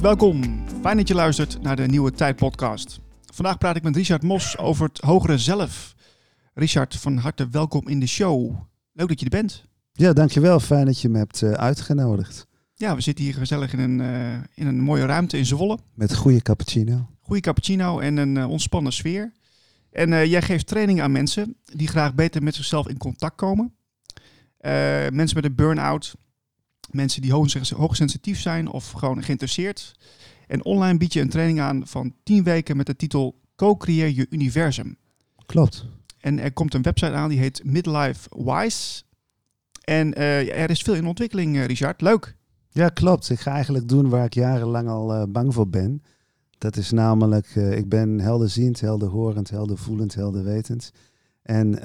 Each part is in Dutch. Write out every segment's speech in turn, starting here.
welkom. Fijn dat je luistert naar de Nieuwe Tijd podcast. Vandaag praat ik met Richard Mos over het hogere zelf. Richard, van harte welkom in de show. Leuk dat je er bent. Ja, dankjewel. Fijn dat je me hebt uh, uitgenodigd. Ja, we zitten hier gezellig in een, uh, in een mooie ruimte in Zwolle. Met goede cappuccino. Goede cappuccino en een uh, ontspannen sfeer. En jij geeft training aan mensen die graag beter met zichzelf in contact komen. mensen met een burn-out, mensen die hoogsensitief zijn of gewoon geïnteresseerd. En online bied je een training aan van 10 weken met de titel Co-creëer je universum. Klopt. En er komt een website aan die heet Midlife Wise. En uh, er is veel in ontwikkeling, uh, Richard. Leuk. Ja, klopt. Ik ga eigenlijk doen waar ik jarenlang al uh, bang voor ben. Dat is namelijk, ik ben helderziend, helderhorend, heldervoelend, helderwetend. En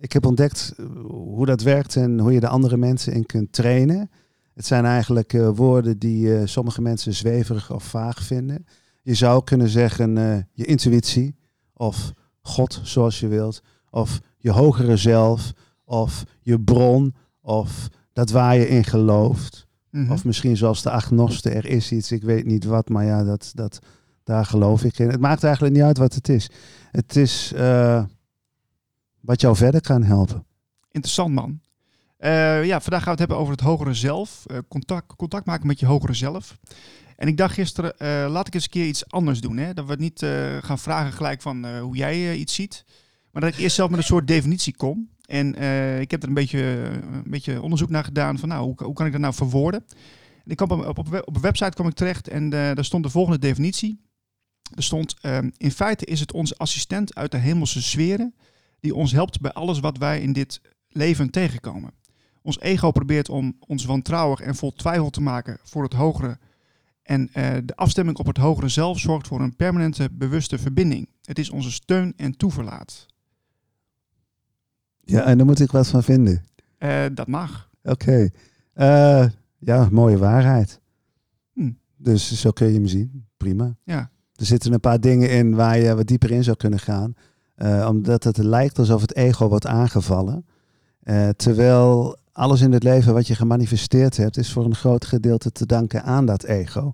ik heb ontdekt hoe dat werkt en hoe je de andere mensen in kunt trainen. Het zijn eigenlijk woorden die sommige mensen zweverig of vaag vinden. Je zou kunnen zeggen je intuïtie of God zoals je wilt, of je hogere zelf, of je bron, of dat waar je in gelooft. Mhm. Of misschien zoals de agnosten, er is iets, ik weet niet wat, maar ja, dat, dat, daar geloof ik in. Het maakt eigenlijk niet uit wat het is. Het is wat jou verder kan helpen. Interessant man. Uh, ja, vandaag gaan we het hebben over het hogere zelf. Uh, contact, contact maken met je hogere zelf. En ik dacht gisteren, uh, laat ik eens een keer iets anders doen. Hè? Dat we niet gaan vragen gelijk van hoe jij iets ziet. Maar dat ik eerst zelf met een soort definitie kom. En ik heb er een beetje, een beetje onderzoek naar gedaan van nou, hoe, hoe kan ik dat nou verwoorden. En ik kwam op, op, op een website kwam ik terecht en daar stond de volgende definitie. Er stond, ehm, in feite is het onze assistent uit de hemelse sferen die ons helpt bij alles wat wij in dit leven tegenkomen. Ons ego probeert om ons wantrouwig en vol twijfel te maken voor het hogere en uh, de afstemming op het hogere zelf zorgt voor een permanente bewuste verbinding. Het is onze steun en toeverlaat. Ja, en daar moet ik wat van vinden. Uh, dat mag. Oké. Okay. Uh, eh, ja, mooie waarheid. Hm. Dus zo kun je hem zien. Prima. Ja. Er zitten een paar dingen in waar je wat dieper in zou kunnen gaan. Omdat het lijkt alsof het ego wordt aangevallen. terwijl alles in het leven wat je gemanifesteerd hebt, is voor een groot gedeelte te danken aan dat ego.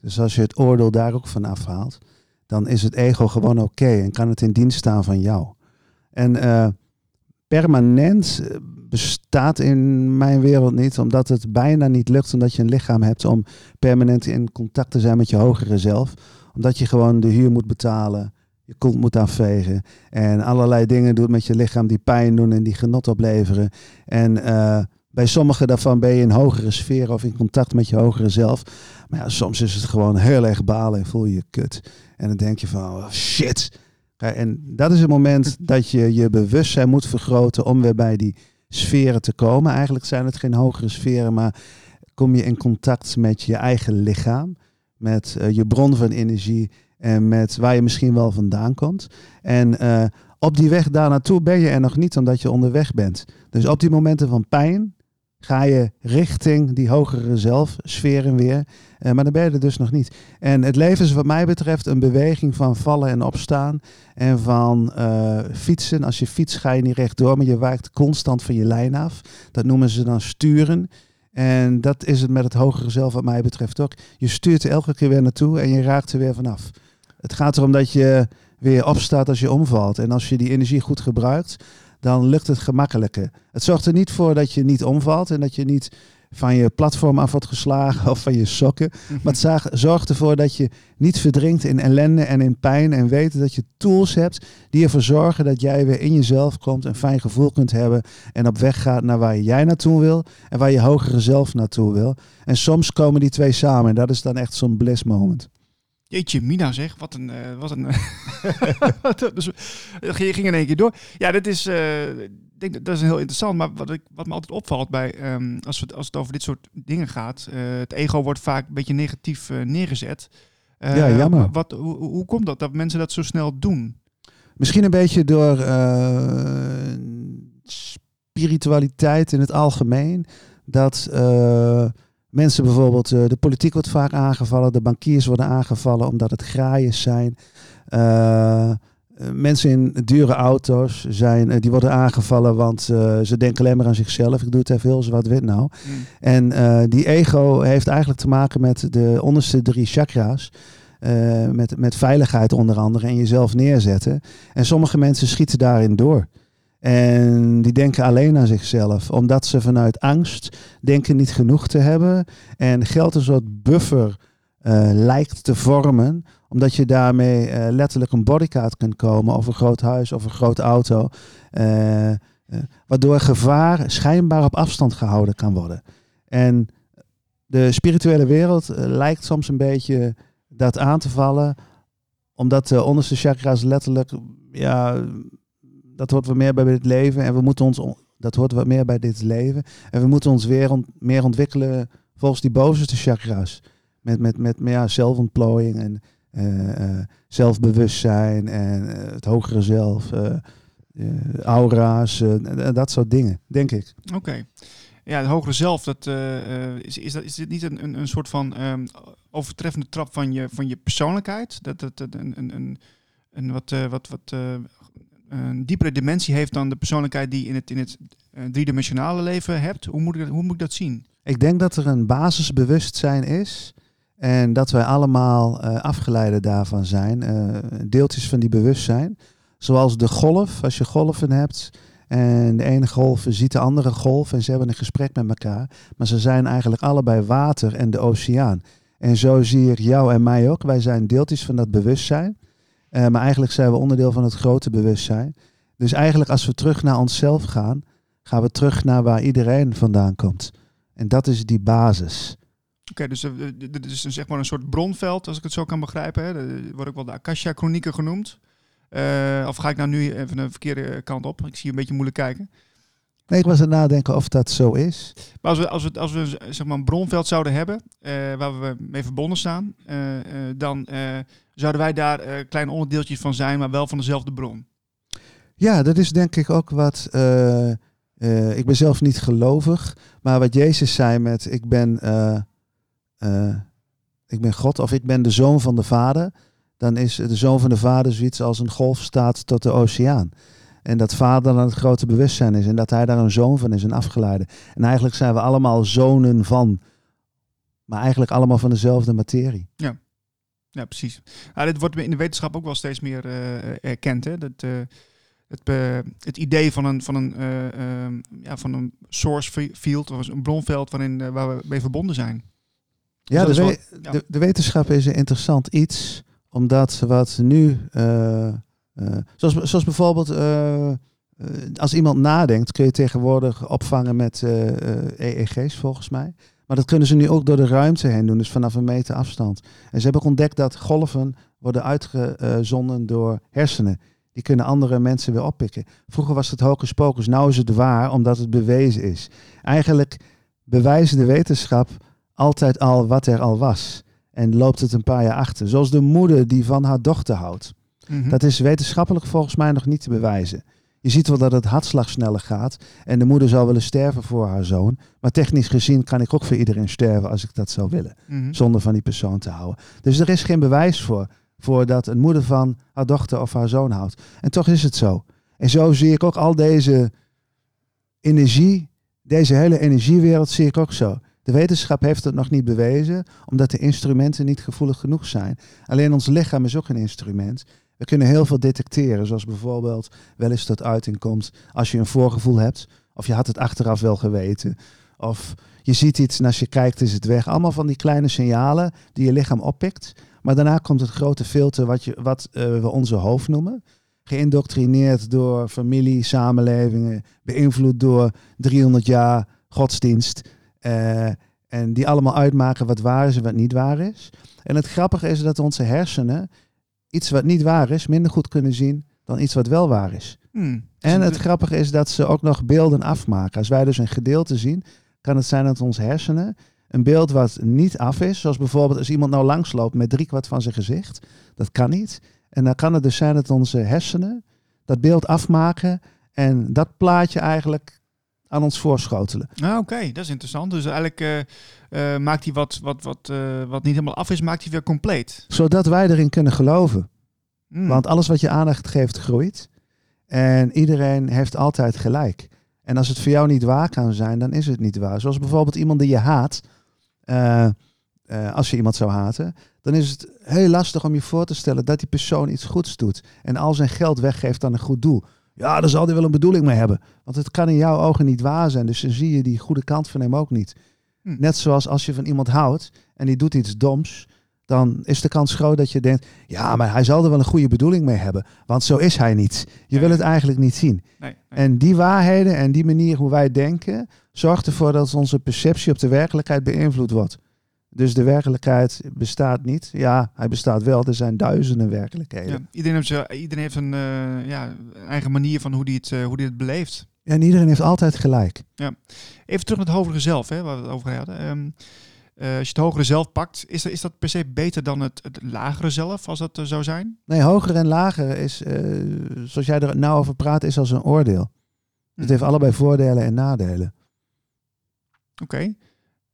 Dus als je het oordeel daar ook van afhaalt, dan is het ego gewoon oké en kan het in dienst staan van jou. En uh, permanent eh, bestaat in mijn wereld niet, omdat het bijna niet lukt, omdat je een lichaam hebt om permanent in contact te zijn met je hogere zelf. Omdat je gewoon de huur moet betalen, je kont moet afvegen en allerlei dingen doet met je lichaam die pijn doen en die genot opleveren. En uh, bij sommige daarvan ben je in hogere sfeer of in contact met je hogere zelf. Maar ja, soms is het gewoon heel erg balen en voel je je kut. En dan denk je van, oh, shit. En dat is het moment dat je je bewustzijn moet vergroten om weer bij die sferen te komen. Eigenlijk zijn het geen hogere sferen, maar kom je in contact met je eigen lichaam, met uh, je bron van energie en met waar je misschien wel vandaan komt. En uh, op die weg daar naartoe ben je er nog niet omdat je onderweg bent. Dus op die momenten van pijn ga je richting die hogere zelfsferen weer. Uh, maar dan ben je er dus nog niet. En het leven is wat mij betreft een beweging van vallen en opstaan. En van uh, fietsen. Als je fiets ga je niet rechtdoor, maar je wijkt constant van je lijn af. Dat noemen ze dan sturen. En dat is het met het hogere zelf wat mij betreft ook. Je stuurt er elke keer weer naartoe en je raakt er weer vanaf. Het gaat erom dat je weer opstaat als je omvalt. En als je die energie goed gebruikt, dan lukt het gemakkelijker. Het zorgt er niet voor dat je niet omvalt en dat je niet van je platform af wordt geslagen of van je sokken. Mhm. Maar het zorgt ervoor dat je niet verdrinkt in ellende en in pijn. En weet dat je tools hebt die ervoor zorgen dat jij weer in jezelf komt. Een fijn gevoel kunt hebben. En op weg gaat naar waar jij naartoe wil. En waar je hogere zelf naartoe wil. En soms komen die twee samen. En dat is dan echt zo'n bliss moment. Jeetje, Mina zeg, wat een... Uh, wat een dus, je ging in één keer door. Ja, dat is, uh, denk, dat is heel interessant. Maar wat, ik, wat me altijd opvalt bij, um, als, we, als het over dit soort dingen gaat... Uh, het ego wordt vaak een beetje negatief neergezet. ja, jammer. Wat, hoe, hoe komt dat, dat mensen dat zo snel doen? Misschien een beetje door spiritualiteit in het algemeen. Dat Mensen bijvoorbeeld, uh, de politiek wordt vaak aangevallen, de bankiers worden aangevallen omdat het graaiers zijn. Uh, eh, mensen in dure auto's zijn, eh, die worden aangevallen, want ze denken alleen maar aan zichzelf. Ik doe het even heel wat wit nou. Mm. En die ego heeft eigenlijk te maken met de onderste drie chakra's. met, met veiligheid onder andere en jezelf neerzetten. En sommige mensen schieten daarin door. En die denken alleen aan zichzelf, omdat ze vanuit angst denken niet genoeg te hebben. En geld een soort buffer uh, lijkt te vormen, omdat je daarmee uh, letterlijk een bodycard kunt komen, of een groot huis of een grote auto. Uh, waardoor gevaar schijnbaar op afstand gehouden kan worden. En de spirituele wereld lijkt soms een beetje dat aan te vallen, omdat de onderste chakras letterlijk ja, dat hoort wat meer bij dit leven. En we moeten ons, dat hoort wat meer bij dit leven. En we moeten ons weer meer ontwikkelen volgens die bovenste chakra's. Met, met, met meer zelfontplooiing en uh, zelfbewustzijn en uh, het hogere zelf, aura's, dat soort dingen, denk ik. Oké. Ja, het hogere zelf, dat, is, is, dat, is dit niet een, een, een soort van um, overtreffende trap van je, van je persoonlijkheid? Dat een, een, een, een wat, wat, wat een diepere dimensie heeft dan de persoonlijkheid die in het, in het uh, driedimensionale leven hebt? Hoe moet, ik dat, hoe moet ik dat zien? Ik denk dat er een basisbewustzijn is en dat wij allemaal uh, afgeleiden daarvan zijn. Uh, deeltjes van die bewustzijn. Zoals de golf, als je golven hebt en de ene golf ziet de andere golf en ze hebben een gesprek met elkaar. Maar ze zijn eigenlijk allebei water en de oceaan. En zo zie ik jou en mij ook. Wij zijn deeltjes van dat bewustzijn. Uh, maar eigenlijk zijn we onderdeel van het grote bewustzijn. Dus eigenlijk als we terug naar onszelf gaan, gaan we terug naar waar iedereen vandaan komt. En dat is die basis. Oké, dus dit is een, zeg maar een soort bronveld, als ik het zo kan begrijpen. Hè. Dat wordt ook wel de Akasha-chronieken genoemd. Uh, of ga ik nou nu even de verkeerde kant op? Ik zie je een beetje moeilijk kijken. Nee, ik was aan het nadenken of dat zo is. Maar als we, als we, als we zeg maar een bronveld zouden hebben, uh, waar we mee verbonden staan, uh, dan zouden wij daar uh, klein onderdeeltjes van zijn, maar wel van dezelfde bron. Ja, dat is denk ik ook wat. Uh, uh, ik ben zelf niet gelovig, maar wat Jezus zei met ik ben, ik ben God of ik ben de zoon van de Vader, dan is de zoon van de Vader zoiets als een golf staat tot de oceaan. En dat vader dan het grote bewustzijn is en dat hij daar een zoon van is, een afgeleide. En eigenlijk zijn we allemaal zonen van, maar eigenlijk allemaal van dezelfde materie. Ja. Ja, precies. Ja, dit wordt in de wetenschap ook wel steeds meer uh, erkend. Hè? Dat, uh, het, het idee van een, van, een, ehm, ja, van een source field, of een bronveld waarin, waar we mee verbonden zijn. Ja, dus de, we ja. De, de, wetenschap is een interessant iets, omdat wat nu, zoals, zoals bijvoorbeeld als iemand nadenkt, kun je tegenwoordig opvangen met EEG's volgens mij. Maar dat kunnen ze nu ook door de ruimte heen doen, dus vanaf een meter afstand. En ze hebben ook ontdekt dat golven worden uitgezonden door hersenen. Die kunnen andere mensen weer oppikken. Vroeger was het hocus pocus, nou is het waar omdat het bewezen is. Eigenlijk bewijzen de wetenschap altijd al wat er al was. En loopt het een paar jaar achter. Zoals de moeder die van haar dochter houdt. Mhm. Dat is wetenschappelijk volgens mij nog niet te bewijzen. Je ziet wel dat het hartslag sneller gaat. En de moeder zou willen sterven voor haar zoon. Maar technisch gezien kan ik ook voor iedereen sterven als ik dat zou willen. Mhm. Zonder van die persoon te houden. Dus er is geen bewijs voor. Voor dat een moeder van haar dochter of haar zoon houdt. En toch is het zo. En zo zie ik ook al deze energie. Deze hele energiewereld zie ik ook zo. De wetenschap heeft het nog niet bewezen, omdat de instrumenten niet gevoelig genoeg zijn. Alleen ons lichaam is ook een instrument. We kunnen heel veel detecteren, zoals bijvoorbeeld wel eens tot uiting komt als je een voorgevoel hebt, of je had het achteraf wel geweten, of je ziet iets en als je kijkt is het weg. Allemaal van die kleine signalen die je lichaam oppikt. Maar daarna komt het grote filter wat, je, wat uh, we onze hoofd noemen. Geïndoctrineerd door familie, samenlevingen, beïnvloed door 300 jaar godsdienst. Uh, en die allemaal uitmaken wat waar is en wat niet waar is. En het grappige is dat onze hersenen iets wat niet waar is minder goed kunnen zien dan iets wat wel waar is. Hmm. En het grappige is dat ze ook nog beelden afmaken. Als wij dus een gedeelte zien, kan het zijn dat ons hersenen een beeld wat niet af is, zoals bijvoorbeeld als iemand nou langsloopt met driekwart van zijn gezicht, dat kan niet. En dan kan het dus zijn dat onze hersenen dat beeld afmaken en dat plaatje eigenlijk aan ons voorschotelen. Ah, Oké, dat is interessant. Dus eigenlijk uh, uh, maakt hij wat, wat, wat, uh, wat niet helemaal af is, maakt hij weer compleet. Zodat wij erin kunnen geloven. Hmm. Want alles wat je aandacht geeft, groeit. En iedereen heeft altijd gelijk. En als het voor jou niet waar kan zijn, dan is het niet waar. Zoals bijvoorbeeld iemand die je haat. eh, eh, als je iemand zou haten, dan is het heel lastig om je voor te stellen dat die persoon iets goeds doet. En al zijn geld weggeeft aan een goed doel. Ja, daar zal hij wel een bedoeling mee hebben. Want het kan in jouw ogen niet waar zijn. Dus dan zie je die goede kant van hem ook niet. Hm. Net zoals als je van iemand houdt en die doet iets doms. Dan is de kans groot dat je denkt, ja, maar hij zal er wel een goede bedoeling mee hebben. Want zo is hij niet. Je Nee. wil het eigenlijk niet zien. Nee, nee. En die waarheden en die manier hoe wij denken, zorgt ervoor dat onze perceptie op de werkelijkheid beïnvloed wordt. Dus de werkelijkheid bestaat niet. Ja, hij bestaat wel. Er zijn duizenden werkelijkheden. Ja, iedereen heeft, zo- iedereen heeft een, eh, ja, eigen manier van hoe die het, eh, hoe die het beleeft. En iedereen heeft altijd gelijk. Even terug naar het hogere zelf, hè, waar we het over hadden. Ehm, eh, als je het hogere zelf pakt, is, dat- is dat per se beter dan het, het lagere zelf, als dat zou zijn? Nee, hoger en lager is, zoals jij er nou over praat, is als een oordeel. Het Hm. heeft allebei voordelen en nadelen. Oké.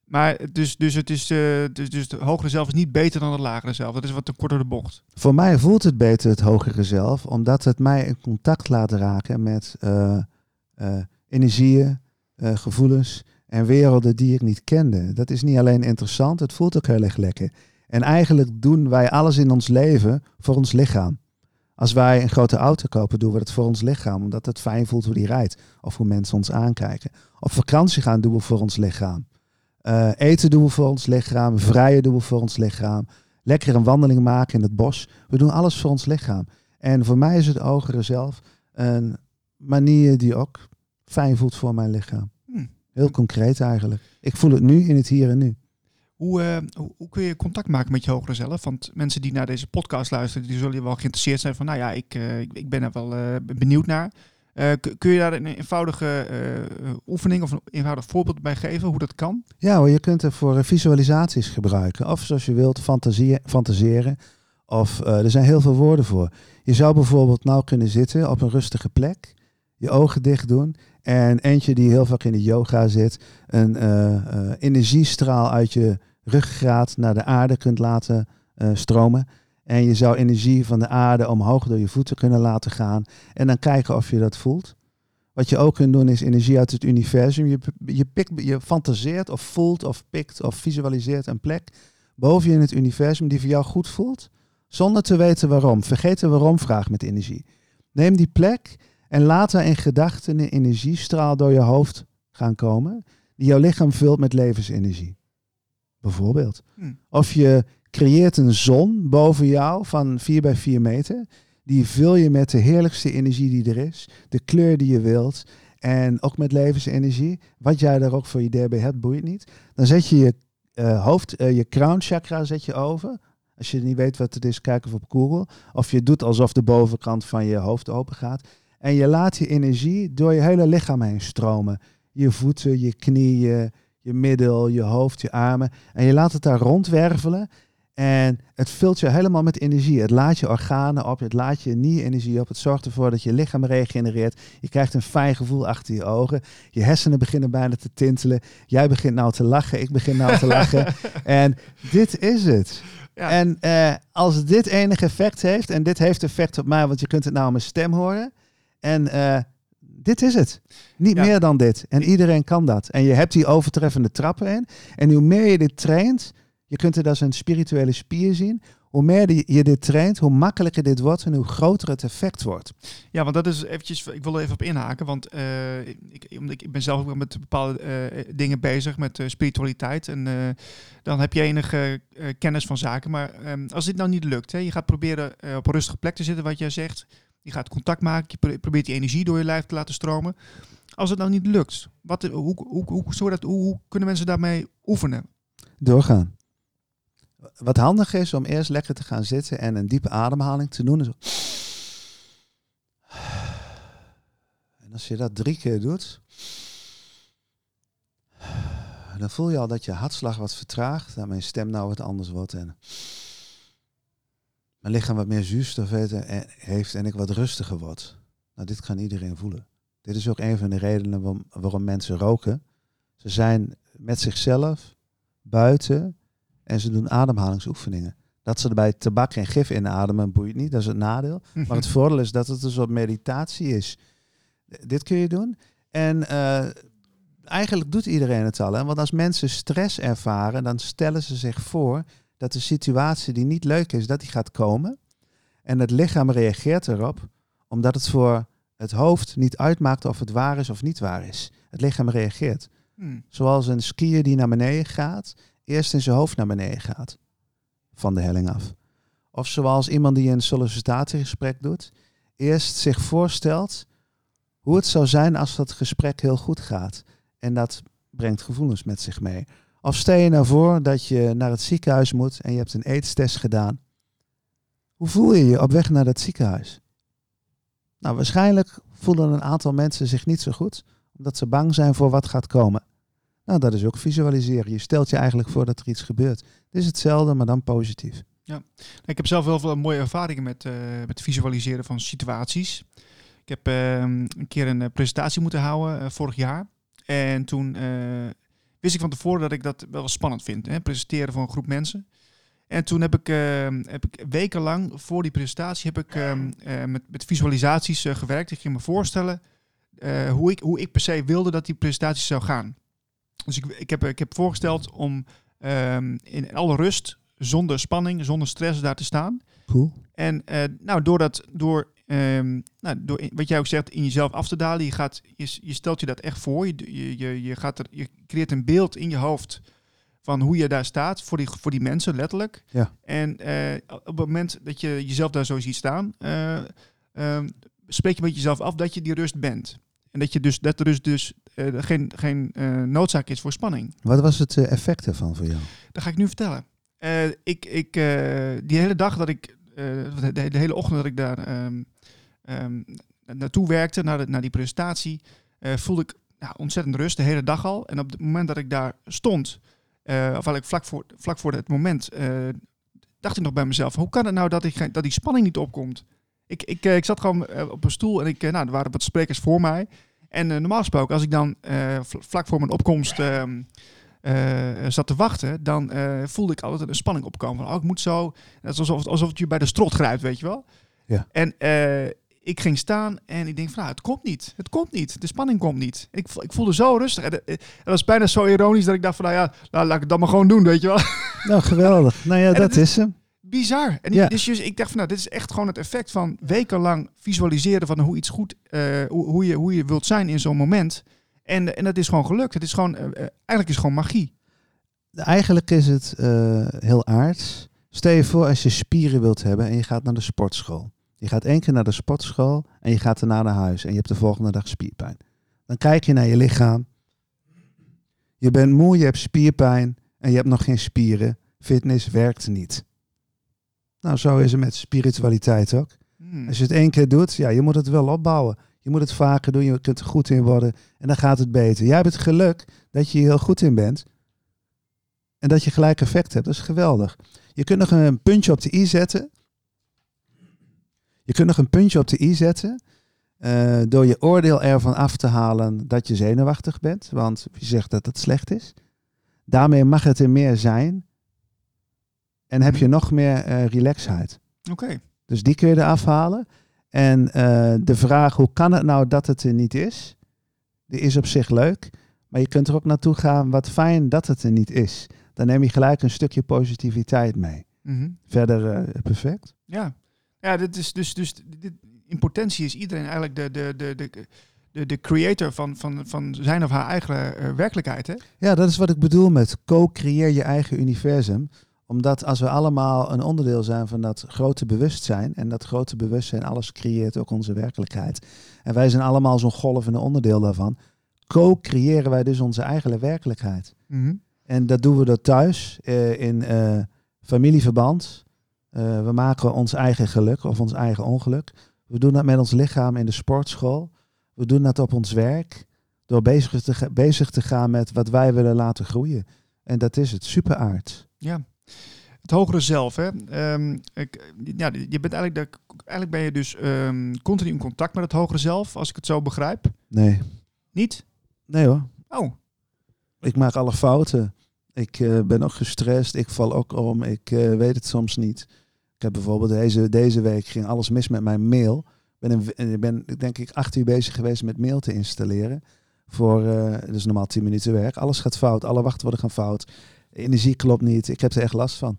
Maar dus, dus, het is, eh, dus, dus het hogere zelf is niet beter dan het lagere zelf. Dat is wat te kort door de bocht. Voor mij voelt het beter het hogere zelf, omdat het mij in contact laat raken met eh, eh, energieën, gevoelens en werelden die ik niet kende. Dat is niet alleen interessant, het voelt ook heel erg lekker. En eigenlijk doen wij alles in ons leven voor ons lichaam. Als wij een grote auto kopen, doen we dat voor ons lichaam, omdat het fijn voelt hoe die rijdt of hoe mensen ons aankijken. Op vakantie gaan doen we voor ons lichaam. Eh, eten doen we voor ons lichaam, vrijen doen we voor ons lichaam lekker een wandeling maken in het bos. We doen alles voor ons lichaam. En voor mij is het hogere zelf een manier die ook fijn voelt voor mijn lichaam. Hm. Heel concreet eigenlijk. Ik voel het nu in het hier en nu. Hoe, eh, hoe, hoe kun je contact maken met je hogere zelf? Want mensen die naar deze podcast luisteren, die zullen wel geïnteresseerd zijn van, nou ja, ik, eh, ik, ben er wel benieuwd naar. Eh, kun je daar een eenvoudige eh, oefening of een eenvoudig voorbeeld bij geven hoe dat kan? Ja je kunt het voor eh, visualisaties gebruiken. Of zoals je wilt, fantaseren. Of er zijn heel veel woorden voor. Je zou bijvoorbeeld nou kunnen zitten op een rustige plek. Je ogen dicht doen. En eentje die heel vaak in de yoga zit. Een energiestraal uit je ruggengraat naar de aarde kunt laten stromen. En je zou energie van de aarde omhoog door je voeten kunnen laten gaan. En dan kijken of je dat voelt. Wat je ook kunt doen is energie uit het universum. Je, je, pikt, je fantaseert of voelt of pikt of visualiseert een plek boven je in het universum die voor jou goed voelt. Zonder te weten waarom. Vergeet de waarom-vraag met energie. Neem die plek en laat er in gedachten een energiestraal door je hoofd gaan komen. Die jouw lichaam vult met levensenergie. Bijvoorbeeld. Hm. Of je creëert een zon boven jou van 4 bij 4 meter. Die vul je met de heerlijkste energie die er is. De kleur die je wilt. En ook met levensenergie. Wat jij daar ook voor idee bij hebt, boeit niet. Dan zet je je eh, hoofd, eh, je crown chakra zet je over. Als je niet weet wat het is, kijk even op Google. Of je doet alsof de bovenkant van je hoofd open gaat. En je laat die energie door je hele lichaam heen stromen. Je voeten, je knieën, je middel, je hoofd, je armen. En je laat het daar rondwervelen. En het vult je helemaal met energie. Het laat je organen op, het laat je nie-energie op. Het zorgt ervoor dat je lichaam regenereert. Je krijgt een fijn gevoel achter je ogen. Je hersenen beginnen bijna te tintelen. Jij begint nou te lachen, ik begin nou te lachen. En dit is het. Ja. En eh, als dit enig effect heeft, en dit heeft effect op mij, want je kunt het nou aan mijn stem horen. En eh, dit is het. Niet Ja. meer dan dit. En iedereen kan dat. En je hebt die overtreffende trappen in. En hoe meer je dit traint, je kunt het als een spirituele spier zien. Hoe meer je dit traint, hoe makkelijker dit wordt en hoe groter het effect wordt. Ja, want dat is eventjes, ik wil er even op inhaken, want eh, ik, ik ben zelf ook met bepaalde eh, dingen bezig, met eh, spiritualiteit. En dan heb je enige kennis van zaken. Maar ehm, als dit nou niet lukt, hè, je gaat proberen op een rustige plek te zitten, wat jij zegt. Je gaat contact maken, je pro- probeert die energie door je lijf te laten stromen. Als het nou niet lukt, wat, hoe, hoe, hoe, hoe, hoe kunnen mensen daarmee oefenen? Doorgaan. Wat handig is om eerst lekker te gaan zitten en een diepe ademhaling te doen. En als je dat drie keer doet, dan voel je al dat je hartslag wat vertraagt, dat mijn stem nou wat anders wordt en mijn lichaam wat meer zuurstof heeft en, heeft en ik wat rustiger word. Nou, dit kan iedereen voelen. Dit is ook een van de redenen waarom, waarom mensen roken. Ze zijn met zichzelf buiten en ze doen ademhalingsoefeningen. Dat ze er bij tabak geen gif inademen, boeit niet. Dat is het nadeel. Maar het voordeel is dat het een soort meditatie is. Dit kun je doen. En eh, eigenlijk doet iedereen het al. Hè? Want als mensen stress ervaren, dan stellen ze zich voor dat de situatie die niet leuk is, dat die gaat komen. En het lichaam reageert erop, omdat het voor het hoofd niet uitmaakt of het waar is of niet waar is. Het lichaam reageert. Hmm. Zoals een skier die naar beneden gaat, eerst in zijn hoofd naar beneden gaat. Van de helling af. Of zoals iemand die een sollicitatiegesprek doet, eerst zich voorstelt hoe het zou zijn als dat gesprek heel goed gaat. En dat brengt gevoelens met zich mee. Of stel je nou voor dat je naar het ziekenhuis moet en je hebt een aidstest gedaan. Hoe voel je je op weg naar dat ziekenhuis? Nou, waarschijnlijk voelen een aantal mensen zich niet zo goed, omdat ze bang zijn voor wat gaat komen. Nou, dat is ook visualiseren. Je stelt je eigenlijk voor dat er iets gebeurt. Het is hetzelfde, maar dan positief. Ik heb zelf wel veel mooie ervaringen met, eh, met visualiseren van situaties. Ik heb ehm, een keer een eh, presentatie moeten houden eh, vorig jaar. En toen wist ik van tevoren dat ik dat wel spannend vind. Hè? Presenteren voor een groep mensen. En toen heb ik, ehm, heb ik wekenlang voor die presentatie heb ik, ehm, eh, met, met visualisaties gewerkt. Ik ging me voorstellen hoe, ik, hoe ik per se wilde dat die presentatie zou gaan. Dus ik, ik, heb, ik heb voorgesteld om ehm, in alle rust, zonder spanning, zonder stress daar te staan. Cool. En eh, nou, door, dat, door, ehm, nou, door in- wat jij ook zegt, in jezelf af te dalen, je, gaat, je, je stelt je dat echt voor. Je, je, je, je, gaat er, je creëert een beeld in je hoofd van hoe je daar staat voor die, voor die mensen, letterlijk. Ja. En eh, op het moment dat je jezelf daar zo ziet staan, eh, ehm, spreek je met jezelf af dat je die rust bent. En dat, je dus, dat er dus, dus eh, geen, geen eh, noodzaak is voor spanning. Wat was het eh, effect ervan voor jou? Dat ga ik nu vertellen. Ik, ik, die hele dag dat ik, de, de hele ochtend dat ik daar ehm, ehm, naartoe werkte, naar, de, naar die presentatie, voelde ik ja, ontzettend rust de hele dag al. En op het moment dat ik daar stond, of eigenlijk vlak voor, vlak voor het moment, dacht ik nog bij mezelf, hoe kan het nou dat, ik, dat die spanning niet opkomt? Ik, ik, eh, ik zat gewoon eh, op een stoel en ik, eh, nou, er waren wat sprekers voor mij. En normaal gesproken, als ik dan vl- vlak voor mijn opkomst ehm, eh, zat te wachten, dan voelde ik altijd een spanning opkomen. Van, oh, ik moet zo. Het is alsof, alsof het je bij de strot grijpt, weet je wel. Ja. En ik ging staan en ik denk van, nou, het komt niet. Het komt niet. De spanning komt niet. Ik, ik voelde zo rustig. En, het was bijna zo ironisch dat ik dacht van, nou ja, nou, laat ik het dan maar gewoon doen, weet je wel. Nou, geweldig. Nou ja, dat is- is hem. Bizar. En Ja. dus, dus ik dacht van, nou, dit is echt gewoon het effect van wekenlang visualiseren van hoe iets goed, eh, hoe, hoe, je, hoe je wilt zijn in zo'n moment. En, en dat is gewoon gelukt. Het is gewoon, eh, eh, eigenlijk is het gewoon magie. Eigenlijk is het heel aards. Stel je voor als je spieren wilt hebben en je gaat naar de sportschool. Je gaat één keer naar de sportschool en je gaat daarna naar huis en je hebt de volgende dag spierpijn. Dan kijk je naar je lichaam. Je bent moe, je hebt spierpijn en je hebt nog geen spieren. Fitness werkt niet. Nou, zo is het met spiritualiteit ook. Hmm. Als je het één keer doet, ja, je moet het wel opbouwen. Je moet het vaker doen, je kunt er goed in worden en dan gaat het beter. Jij hebt het geluk dat je hier heel goed in bent en dat je gelijk effect hebt. Dat is geweldig. Je kunt nog een puntje op de i zetten. Je kunt nog een puntje op de i zetten eh, door je oordeel ervan af te halen dat je zenuwachtig bent. Want wie zegt dat het slecht is? Daarmee mag het er meer zijn en heb je nog meer eh, relaxheid. Oké. Dus die kun je eraf halen. En eh, de vraag, hoe kan het nou dat het er niet is? Die is op zich leuk. Maar je kunt er ook naartoe gaan, wat fijn dat het er niet is. Dan neem je gelijk een stukje positiviteit mee. Mhm. Verder eh, perfect. Ja, ja dit is dus, dus dit, in potentie is iedereen eigenlijk de, de, de, de, de, de creator van, van, van zijn of haar eigen werkelijkheid. Hè? Ja, dat is wat ik bedoel met co-creëer je eigen universum. Omdat als we allemaal een onderdeel zijn van dat grote bewustzijn, en dat grote bewustzijn, alles creëert ook onze werkelijkheid. En wij zijn allemaal zo'n golvende onderdeel daarvan. Co-creëren wij dus onze eigen werkelijkheid. Mhm. En dat doen we door thuis, eh, in eh, familieverband. Eh, we maken ons eigen geluk of ons eigen ongeluk. We doen dat met ons lichaam in de sportschool. We doen dat op ons werk. Door bezig te, bezig te gaan met wat wij willen laten groeien. En dat is het, superaard. Ja. Het hogere zelf. Hè? Ehm, ik, ja, je bent eigenlijk, de, eigenlijk ben je dus ehm, continu in contact met het hogere zelf, als ik het zo begrijp. Nee, Niet? nee hoor. Oh, Ik maak alle fouten. Ik eh, ben ook gestrest, ik val ook om, ik eh, weet het soms niet. Ik heb bijvoorbeeld deze, deze week ging alles mis met mijn mail. Ik ben, een, ben denk ik acht uur bezig geweest met mail te installeren. Voor, uh, dus normaal tien minuten werk. Alles gaat fout, alle wachtwoorden gaan fout. Energie klopt niet, ik heb er echt last van.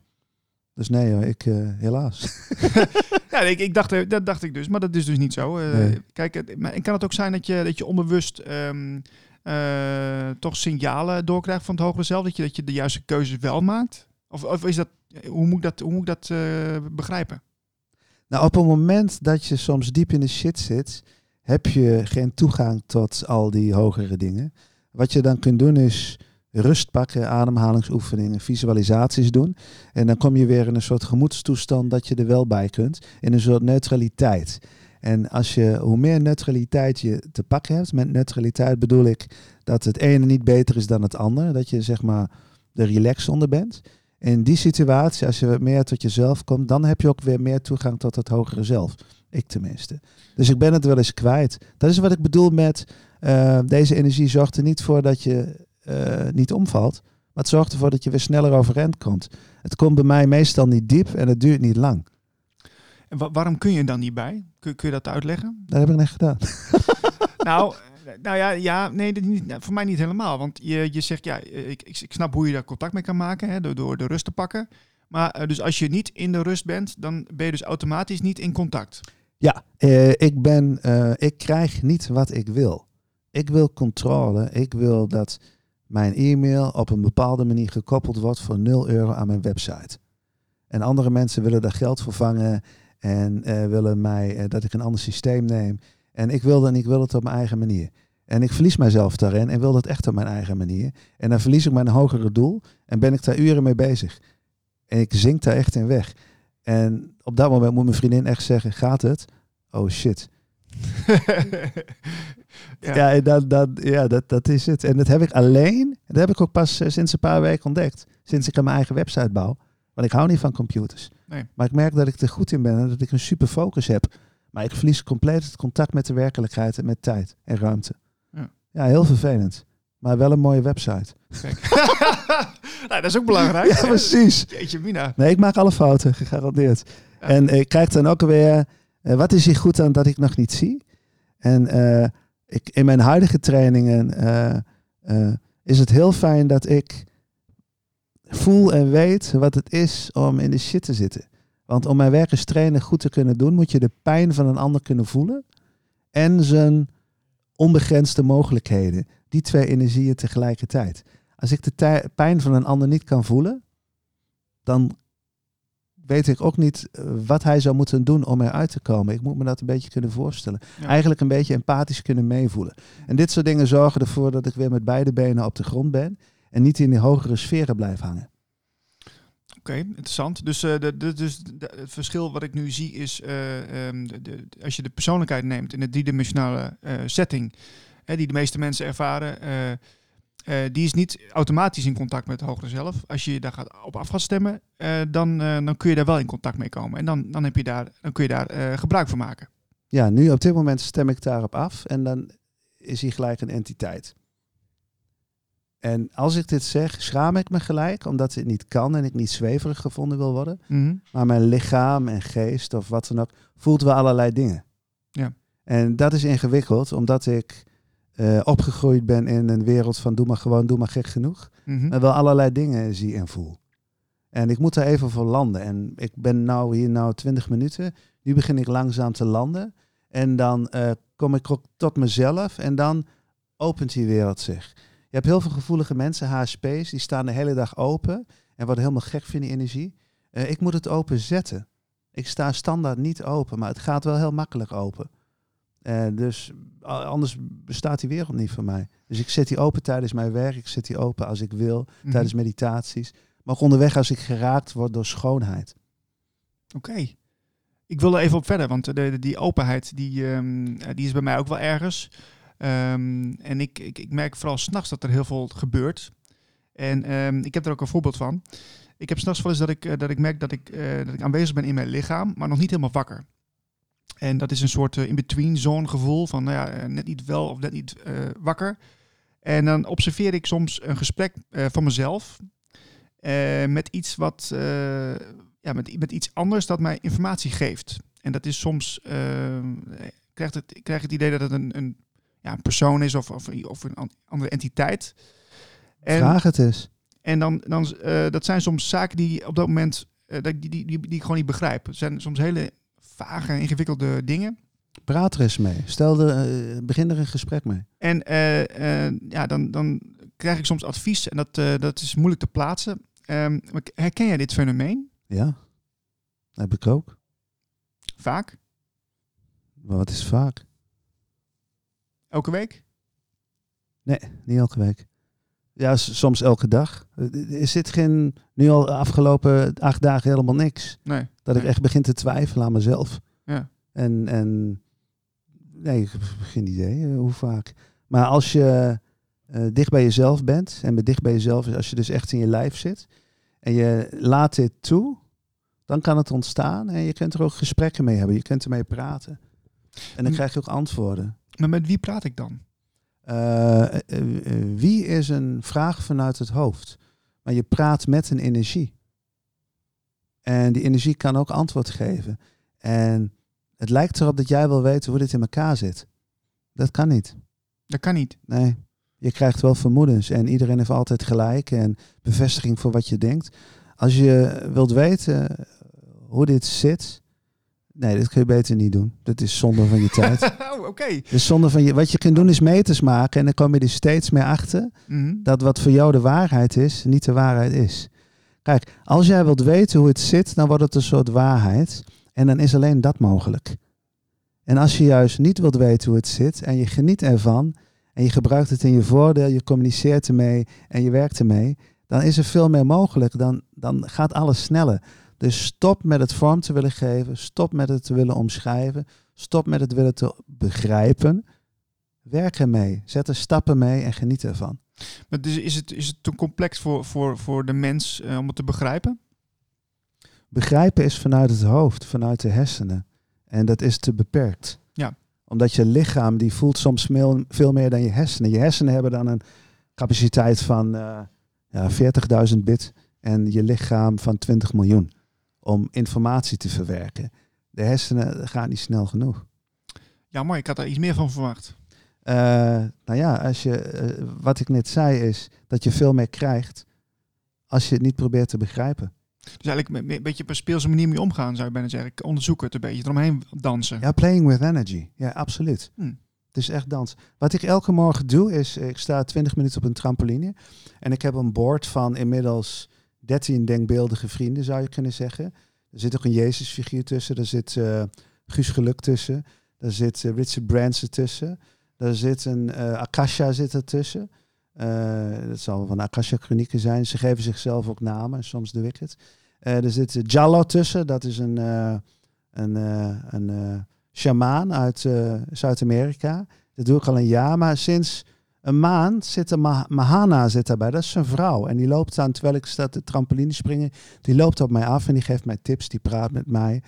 Dus nee, hoor, ik helaas. ja, ik, ik, dacht, dat dacht ik dus, maar dat is dus niet zo. Nee. Kijk, maar kan het ook zijn dat je, dat je onbewust um, uh, toch signalen doorkrijgt van het hogere zelf? Dat je, dat je de juiste keuzes wel maakt? Of, of is dat, hoe moet ik dat, hoe moet ik dat uh, begrijpen? Nou, op het moment dat je soms diep in de shit zit, heb je geen toegang tot al die hogere dingen. Wat je dan kunt doen is rust pakken, ademhalingsoefeningen, visualisaties doen. En dan kom je weer in een soort gemoedstoestand dat je er wel bij kunt. In een soort neutraliteit. En als je, hoe meer neutraliteit je te pakken hebt, met neutraliteit bedoel ik dat het ene niet beter is dan het andere, dat je zeg maar de relax onder bent. In die situatie, als je meer tot jezelf komt, dan heb je ook weer meer toegang tot het hogere zelf. Ik tenminste. Dus ik ben het wel eens kwijt. Dat is wat ik bedoel met uh, deze energie zorgt er niet voor dat je uh, niet omvalt, maar het zorgt ervoor dat je weer sneller overeind komt. Het komt bij mij meestal niet diep en het duurt niet lang. En waarom kun je dan niet bij? Kun, kun je dat uitleggen? Dat heb ik net gedaan. nou, nou ja, ja nee, niet, nou, voor mij niet helemaal. Want je, je zegt, ja, ik, ik, snap hoe je daar contact mee kan maken, hè, door, door de rust te pakken. Maar uh, dus als je niet in de rust bent, dan ben je dus automatisch niet in contact. Ja, uh, ik, ben, ik krijg niet wat ik wil. Ik wil controle. Ik wil dat mijn e-mail op een bepaalde manier gekoppeld wordt voor 0 euro aan mijn website. En andere mensen willen daar geld voor vangen en uh, willen mij uh, dat ik een ander systeem neem. En ik wil en ik wil het op mijn eigen manier. En ik verlies mijzelf daarin en wil dat echt op mijn eigen manier. En dan verlies ik mijn hogere doel en ben ik daar uren mee bezig. En ik zink daar echt in weg. En op dat moment moet mijn vriendin echt zeggen, gaat het? Oh shit. ja, ja, dat, dat, ja dat, dat is het. En dat heb ik alleen, dat heb ik ook pas uh, sinds een paar weken ontdekt. Sinds ik aan mijn eigen website bouw. Want ik hou niet van computers. Nee. Maar ik merk dat ik er goed in ben en dat ik een super focus heb. Maar ik verlies compleet het contact met de werkelijkheid en met tijd en ruimte. Ja, ja heel vervelend. Maar wel een mooie website. nou, dat is ook belangrijk. ja, precies. Jeetje mina. Nee, ik maak alle fouten, gegarandeerd. Ja. En ik krijg dan ook weer, wat is hier goed aan dat ik nog niet zie? En uh, ik, in mijn huidige trainingen uh, is het heel fijn dat ik voel en weet wat het is om in de shit te zitten. Want om mijn werk als trainer goed te kunnen doen, moet je de pijn van een ander kunnen voelen. En zijn onbegrensde mogelijkheden. Die twee energieën tegelijkertijd. Als ik de pijn van een ander niet kan voelen, dan weet ik ook niet eh, wat hij zou moeten doen om eruit te komen. Ik moet me dat een beetje kunnen voorstellen. Eigenlijk een beetje empathisch kunnen meevoelen. En dit soort dingen zorgen ervoor dat ik weer met beide benen op de grond ben en niet in die hogere sferen blijf hangen. Oké, okay, interessant. Dus, uh, de, de, dus de, het verschil wat ik nu zie is, uh, um, de, als je de persoonlijkheid neemt in de driedimensionale uh, setting, hè, die de meeste mensen ervaren, die is niet automatisch in contact met het hogere zelf. Als je je daar gaat op af gaat stemmen, dan, dan kun je daar wel in contact mee komen. En dan, dan, heb je daar, dan kun je daar gebruik van maken. Ja, nu op dit moment stem ik daarop af en dan is hij gelijk een entiteit. En als ik dit zeg, schaam ik me gelijk, omdat het niet kan en ik niet zweverig gevonden wil worden. Mm Maar mijn lichaam en geest of wat dan ook, voelt wel allerlei dingen. Ja. En dat is ingewikkeld, omdat ik uh, opgegroeid ben in een wereld van doe maar gewoon, doe maar gek genoeg. Mm -hmm. Maar wel allerlei dingen zie en voel. En ik moet daar even voor landen. En ik ben nou hier nou 20 minuten. Nu begin ik langzaam te landen. En dan uh, kom ik ook tot mezelf en dan opent die wereld zich. Je hebt heel veel gevoelige mensen, HSP's, die staan de hele dag open en worden helemaal gek van die energie. Uh, ik moet het open zetten. Ik sta standaard niet open, maar het gaat wel heel makkelijk open. Uh, dus anders bestaat die wereld niet voor mij. Dus ik zet die open tijdens mijn werk, ik zet die open als ik wil, mm -hmm. tijdens meditaties. Maar ook onderweg als ik geraakt word door schoonheid. Oké. Okay. Ik wil er even op verder, want de, die openheid die, um, die is bij mij ook wel ergens. Um, en ik, ik, ik, merk vooral s'nachts dat er heel veel gebeurt. En um, ik heb er ook een voorbeeld van. Ik heb s'nachts wel eens dat ik, uh, dat ik merk dat ik, uh, dat ik aanwezig ben in mijn lichaam, maar nog niet helemaal wakker. En dat is een soort uh, in-between zone gevoel van nou ja, net niet wel of net niet wakker. En dan observeer ik soms een gesprek van mezelf. eh, met iets wat, eh, ja, met, met iets anders dat mij informatie geeft. En dat is soms, krijg, het, krijg het idee dat het een, een, ja, een persoon is of, of, of een andere entiteit. En, Vraag het eens. En dan, dan uh, dat zijn soms zaken die op dat moment, uh, die, die, die, die ik gewoon niet begrijp. Het zijn soms hele vage, ingewikkelde dingen. Praat er eens mee. Stel er, begin er een gesprek mee. En ja, dan, dan krijg ik soms advies en dat, dat is moeilijk te plaatsen. Um, herken jij dit fenomeen? Ja, heb ik ook. Vaak? Maar wat is vaak? Elke week? Nee, niet elke week. Ja, soms elke dag. Er zit geen, nu al afgelopen acht dagen helemaal niks. Nee. Dat ik echt begin te twijfelen aan mezelf. Ja. En, en nee, ik heb geen idee eh, hoe vaak. Maar als je uh, dicht bij jezelf bent, en met dicht bij jezelf is als je dus echt in je lijf zit, en je laat dit toe, dan kan het ontstaan en je kunt er ook gesprekken mee hebben. Je kunt ermee praten. En dan krijg je ook antwoorden. Maar met wie praat ik dan? Uh, wie is een vraag vanuit het hoofd? Maar je praat met een energie. En die energie kan ook antwoord geven. En het lijkt erop dat jij wil weten hoe dit in elkaar zit. Dat kan niet. Dat kan niet. Nee. Je krijgt wel vermoedens en iedereen heeft altijd gelijk en bevestiging voor wat je denkt. Als je wilt weten hoe dit zit, nee, dat kun je beter niet doen. Dat is zonde van je tijd. oh, oké. Okay. Dus zonde van je. Wat je kunt doen is meters maken en dan kom je er steeds meer achter mm dat wat voor jou de waarheid is, niet de waarheid is. Kijk, als jij wilt weten hoe het zit, dan wordt het een soort waarheid en dan is alleen dat mogelijk. En als je juist niet wilt weten hoe het zit en je geniet ervan en je gebruikt het in je voordeel, je communiceert ermee en je werkt ermee, dan is er veel meer mogelijk. Dan, dan gaat alles sneller. Dus stop met het vorm te willen geven, stop met het te willen omschrijven, stop met het willen te begrijpen. Werk ermee, zet er stappen mee en geniet ervan. Maar dus is, het, is het te complex voor, voor, voor de mens uh, om het te begrijpen? Begrijpen is vanuit het hoofd, vanuit de hersenen. En dat is te beperkt. Ja omdat je lichaam die voelt soms veel, meer dan je hersenen. Je hersenen hebben dan een capaciteit van uh, ja, 40.000 bit en je lichaam van 20 miljoen om informatie te verwerken. De hersenen gaan niet snel genoeg. Ja, mooi. Ik had daar iets meer van verwacht. Uh, nou ja, als je, uh, wat ik net zei is dat je veel meer krijgt als je het niet probeert te begrijpen. Dus eigenlijk een beetje op een speelse manier mee omgaan, zou je bijna zeggen. Onderzoeken het een beetje, eromheen dansen. Ja, playing with energy. Ja, absoluut. Hm. Het is echt dans. Wat ik elke morgen doe, is ik sta 20 minuten op een trampoline. En ik heb een board van inmiddels 13 denkbeeldige vrienden, zou je kunnen zeggen. Er zit ook een Jezusfiguur tussen. Er zit uh, Guus Geluk tussen. Er zit uh, Richard Branson tussen. Er zit een uh, Akasha zit er tussen. Dat zal van Akasha Chronieken zijn. Ze geven zichzelf ook namen, soms het. Uh, er zit Jallo tussen, dat is een, een, een shamaan uit Zuid-Amerika. Dat doe ik al een jaar, maar sinds een maand zit er Mahana zit daarbij. Dat is een vrouw en die loopt aan, terwijl ik sta de trampoline springen, die loopt op mij af en die geeft mij tips, die praat met mij.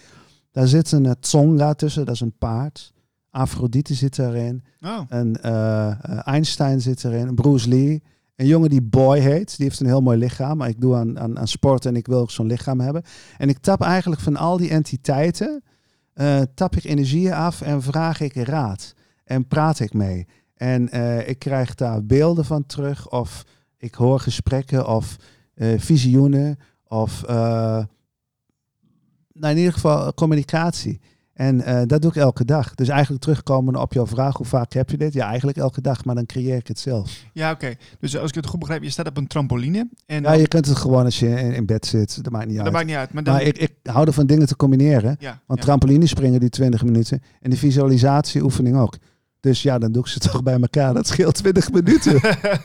Daar zit een Tsonga tussen, dat is een paard. Afrodite zit erin. Oh. En uh, Einstein zit erin. Bruce Lee. Een jongen die Boy heet. Die heeft een heel mooi lichaam. Maar ik doe aan, aan, aan sport en ik wil ook zo'n lichaam hebben. En ik tap eigenlijk van al die entiteiten. Uh, tap ik energieën af en vraag ik raad. En praat ik mee. En uh, ik krijg daar beelden van terug. Of ik hoor gesprekken of visioenen. Of nou in ieder geval communicatie. En uh, dat doe ik elke dag. Dus eigenlijk terugkomen op jouw vraag, hoe vaak heb je dit? Ja, eigenlijk elke dag, maar dan creëer ik het zelf. Ja, oké. Dus als ik het goed begrijp, je staat op een trampoline. En ja, je kunt het gewoon als je in, in bed zit. Dat maakt niet dat uit. maakt niet uit. Maar, dan... maar ik, ik hou ervan dingen te combineren. Ja, want ja. trampoline springen die 20 minuten. En de visualisatieoefening ook. Dus ja, dan doe ik ze toch bij elkaar. Dat scheelt 20 minuten.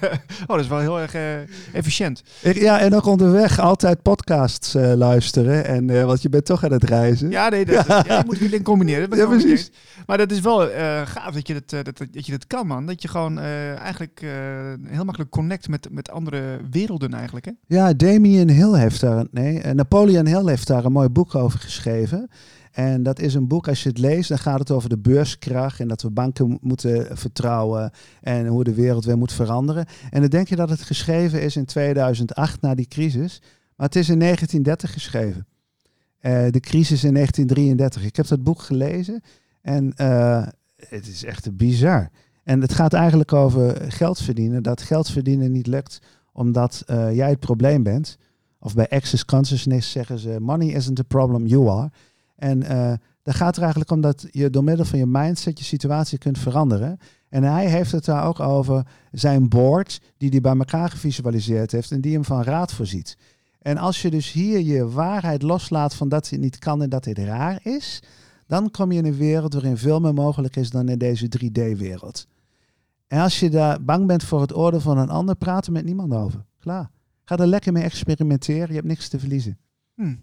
oh, dat is wel heel erg uh, efficiënt. Ik, ja, en ook onderweg altijd podcasts uh, luisteren. En, uh, want je bent toch aan het reizen. Ja, nee, dat, ja. ja je moet die link combineren. Dat ja, precies. Maar dat is wel gaaf dat je dat, dat, dat je dat kan, man. Dat je gewoon eigenlijk heel makkelijk connect met, met andere werelden eigenlijk, hè? Ja, Damien Hill heeft daar... Nee, Napoleon Hill heeft daar een mooi boek over geschreven. En dat is een boek, als je het leest, dan gaat het over de beurskracht en dat we banken moeten vertrouwen en hoe de wereld weer moet veranderen. En dan denk je dat het geschreven is in 2008 na die crisis. Maar het is in 1930 geschreven. Eh, de crisis in 1933. Ik heb dat boek gelezen en eh, het is echt bizar. En het gaat eigenlijk over geld verdienen. Dat geld verdienen niet lukt omdat eh, jij het probleem bent. Of bij Access Consciousness zeggen ze: Money isn't the problem, you are. En uh, dat gaat er eigenlijk om dat je door middel van je mindset je situatie kunt veranderen. En hij heeft het daar ook over zijn board, die hij bij elkaar gevisualiseerd heeft en die hem van raad voorziet. En als je dus hier je waarheid loslaat van dat het niet kan en dat dit raar is, dan kom je in een wereld waarin veel meer mogelijk is dan in deze 3D-wereld. En als je daar bang bent voor het oordeel van een ander, praat er met niemand over. Klaar. Ga er lekker mee experimenteren. Je hebt niks te verliezen. Hm.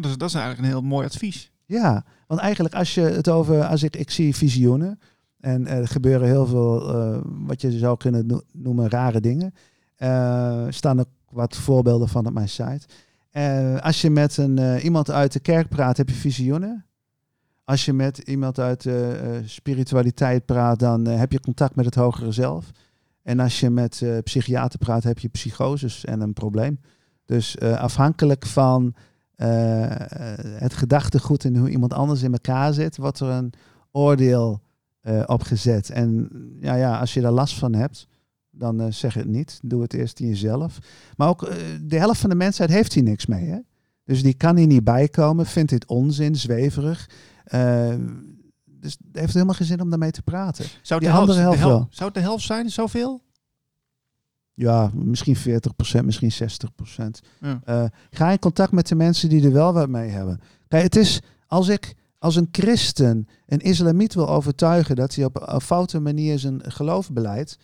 Dat, is, dat is eigenlijk een heel mooi advies. Ja, want eigenlijk als je het over, als ik, ik zie visioenen. En er gebeuren heel veel, uh, wat je zou kunnen noemen, rare dingen. Uh, staan ook wat voorbeelden van op mijn site. Uh, als je met een, iemand uit de kerk praat, heb je visioenen. Als je met iemand uit de spiritualiteit praat, dan heb je contact met het hogere zelf. En als je met psychiater praat, heb je psychoses en een probleem. Dus afhankelijk van uh, het gedachtegoed en hoe iemand anders in elkaar zit, wordt er een oordeel opgezet. En ja, ja, als je daar last van hebt, dan zeg het niet. Doe het eerst in jezelf. Maar ook de helft van de mensheid heeft hier niks mee. Hè? Dus die kan hier niet bijkomen, vindt dit onzin, zweverig. Dus het heeft helemaal geen zin om daarmee te praten. Zou die andere helft, de helft, Zou het de helft zijn, zoveel? Ja, misschien 40%, misschien 60%. Ja. Uh, ga in contact met de mensen die er wel wat mee hebben. Kijk, het is als ik als een christen een islamiet wil overtuigen dat hij op een foute manier zijn geloof beleidt,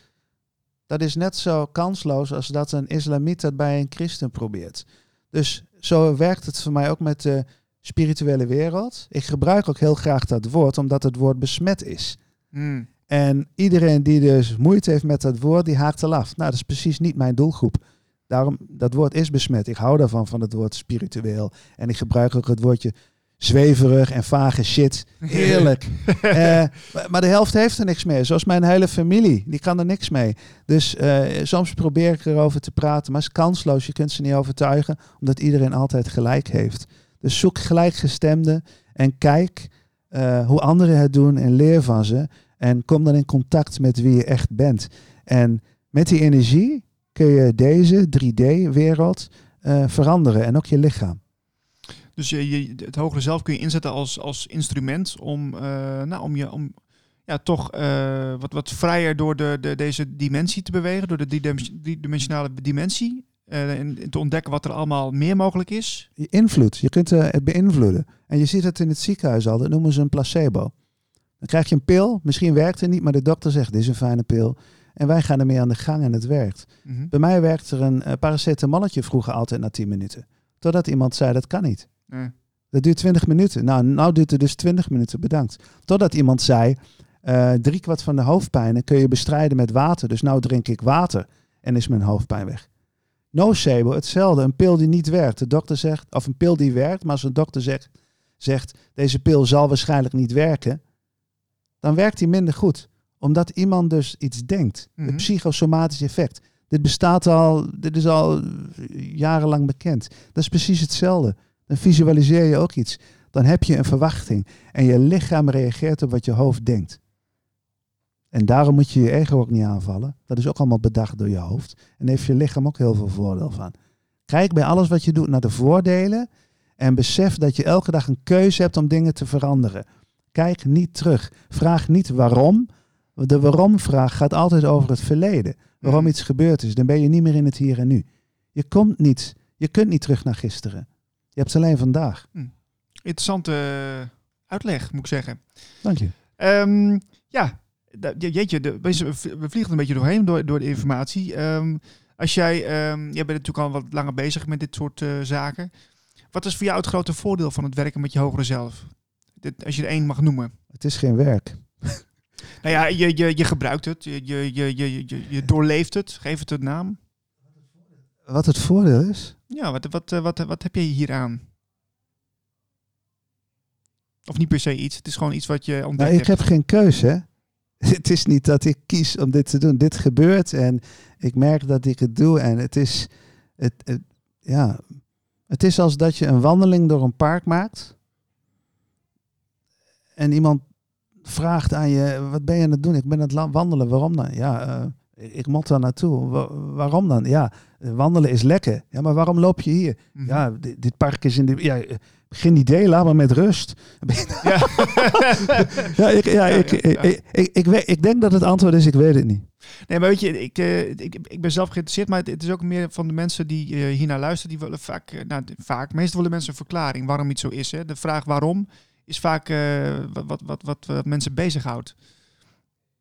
dat is net zo kansloos als dat een islamiet dat bij een christen probeert. Dus zo werkt het voor mij ook met de spirituele wereld. Ik gebruik ook heel graag dat woord, omdat het woord besmet is. Hmm. En iedereen die dus moeite heeft met dat woord, die haakt er af. Nou, dat is precies niet mijn doelgroep. Daarom, dat woord is besmet. Ik hou daarvan, van het woord spiritueel. En ik gebruik ook het woordje zweverig en vage shit. Heerlijk. uh, maar de helft heeft er niks mee. Zoals mijn hele familie. Die kan er niks mee. Dus uh, soms probeer ik erover te praten. Maar het is kansloos. Je kunt ze niet overtuigen. Omdat iedereen altijd gelijk heeft. Dus zoek gelijkgestemden en kijk uh, hoe anderen het doen en leer van ze. En kom dan in contact met wie je echt bent. En met die energie kun je deze 3D-wereld uh, veranderen en ook je lichaam. Dus je, je, het hogere zelf kun je inzetten als, als instrument om, uh, nou, om je om, ja, toch wat, wat vrijer door de, de, deze dimensie te bewegen, door de driedimensionale dimensie. Uh, en te ontdekken wat er allemaal meer mogelijk is? Je invloed. Je kunt het beïnvloeden. En je ziet het in het ziekenhuis al. Dat noemen ze een placebo. Dan krijg je een pil. Misschien werkt het niet, maar de dokter zegt: Dit is een fijne pil. En wij gaan ermee aan de gang en het werkt. Mm -hmm. Bij mij werkt er een uh, paracetamolletje vroeger altijd na 10 minuten. Totdat iemand zei: Dat kan niet. Nee. Dat duurt 20 minuten. Nou, nou duurt het dus 20 minuten. Bedankt. Totdat iemand zei: uh, Driekwart van de hoofdpijnen kun je bestrijden met water. Dus nou drink ik water en is mijn hoofdpijn weg. Nocebo, hetzelfde. Een pil die niet werkt. De dokter zegt, of een pil die werkt, maar als een dokter zegt, zegt deze pil zal waarschijnlijk niet werken, dan werkt die minder goed. Omdat iemand dus iets denkt. Mm Het psychosomatisch effect. Dit bestaat al, dit is al jarenlang bekend. Dat is precies hetzelfde. Dan visualiseer je ook iets. Dan heb je een verwachting. En je lichaam reageert op wat je hoofd denkt. En daarom moet je je ego ook niet aanvallen. Dat is ook allemaal bedacht door je hoofd. En heeft je lichaam ook heel veel voordeel van. Kijk bij alles wat je doet naar de voordelen. En besef dat je elke dag een keuze hebt om dingen te veranderen. Kijk niet terug. Vraag niet waarom. De waarom-vraag gaat altijd over het verleden. Waarom mhm. iets gebeurd is. Dan ben je niet meer in het hier en nu. Je komt niet. Je kunt niet terug naar gisteren. Je hebt alleen vandaag. Hm. Interessante uitleg, moet ik zeggen. Dank je. Um, ja, jeetje, de, we vliegen een beetje doorheen door, door de informatie. Um, als jij, um, jij bent natuurlijk al wat langer bezig met dit soort uh, zaken. Wat is voor jou het grote voordeel van het werken met je hogere zelf? Dit, als je er één mag noemen. Het is geen werk. nou ja, je, je, je gebruikt het, je, je, je, je, je doorleeft het. Geef het een naam. Wat het voordeel is? Ja, wat, wat, wat, wat heb je hier aan? Of niet per se iets, het is gewoon iets wat je ontdekt nou, Ik heb geen keuze, het is niet dat ik kies om dit te doen. Dit gebeurt en ik merk dat ik het doe. En het is, het, ja, Het is als dat je een wandeling door een park maakt. En iemand vraagt aan je, wat ben je aan het doen? Ik ben aan het wandelen, waarom dan? Ja, eh, ik moet daar naartoe. Wa- waarom dan? Ja, wandelen is lekker. Ja, maar waarom loop je hier? Mhm. Ja, dit, dit park is in de... Ja, geen idee, laat me met rust. Ja. Ja, ik, ja, ik, ja. Ik, ik, ik, ik, weet- ik denk dat het antwoord is, ik weet het niet. Nee, maar weet je, ik, eh, ik, ik ben zelf geïnteresseerd, maar het, het is ook meer van de mensen die eh, hiernaar luisteren, die willen vaak, nou, vaak, meestal willen mensen een verklaring waarom iets zo is. Hè. De vraag waarom is vaak eh, wat, wat, wat, wat, wat mensen bezighoudt.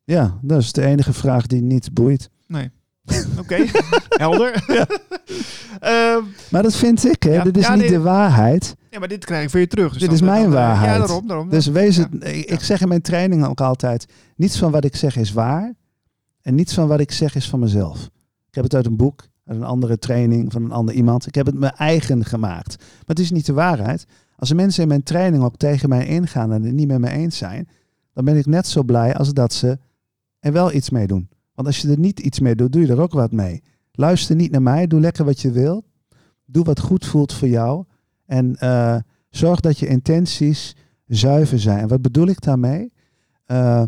Ja, dat is de enige vraag die niet boeit. Nee. Oké, helder. Ehm, Maar dat vind ik, hè. Ja, Dit is ja, niet de waarheid. ja, maar dit krijg ik van je terug. Dus Dit is mijn eh, waarheid. Ja, daarom. daarom Dus wees het... Ik, ik zeg in mijn training ook altijd... Niets van wat ik zeg is waar. En niets van wat ik zeg is van mezelf. Ik heb het uit een boek, uit een andere training van een ander iemand. Ik heb het mijn eigen gemaakt. Maar het is niet de waarheid. Als mensen in mijn training ook tegen mij ingaan en het niet met me eens zijn... dan ben ik net zo blij als dat ze er wel iets mee doen. Want als je er niet iets mee doet, doe je er ook wat mee. Luister niet naar mij. Doe lekker wat je wil. Doe wat goed voelt voor jou. En eh, zorg dat je intenties zuiver zijn. En wat bedoel ik daarmee? Eh,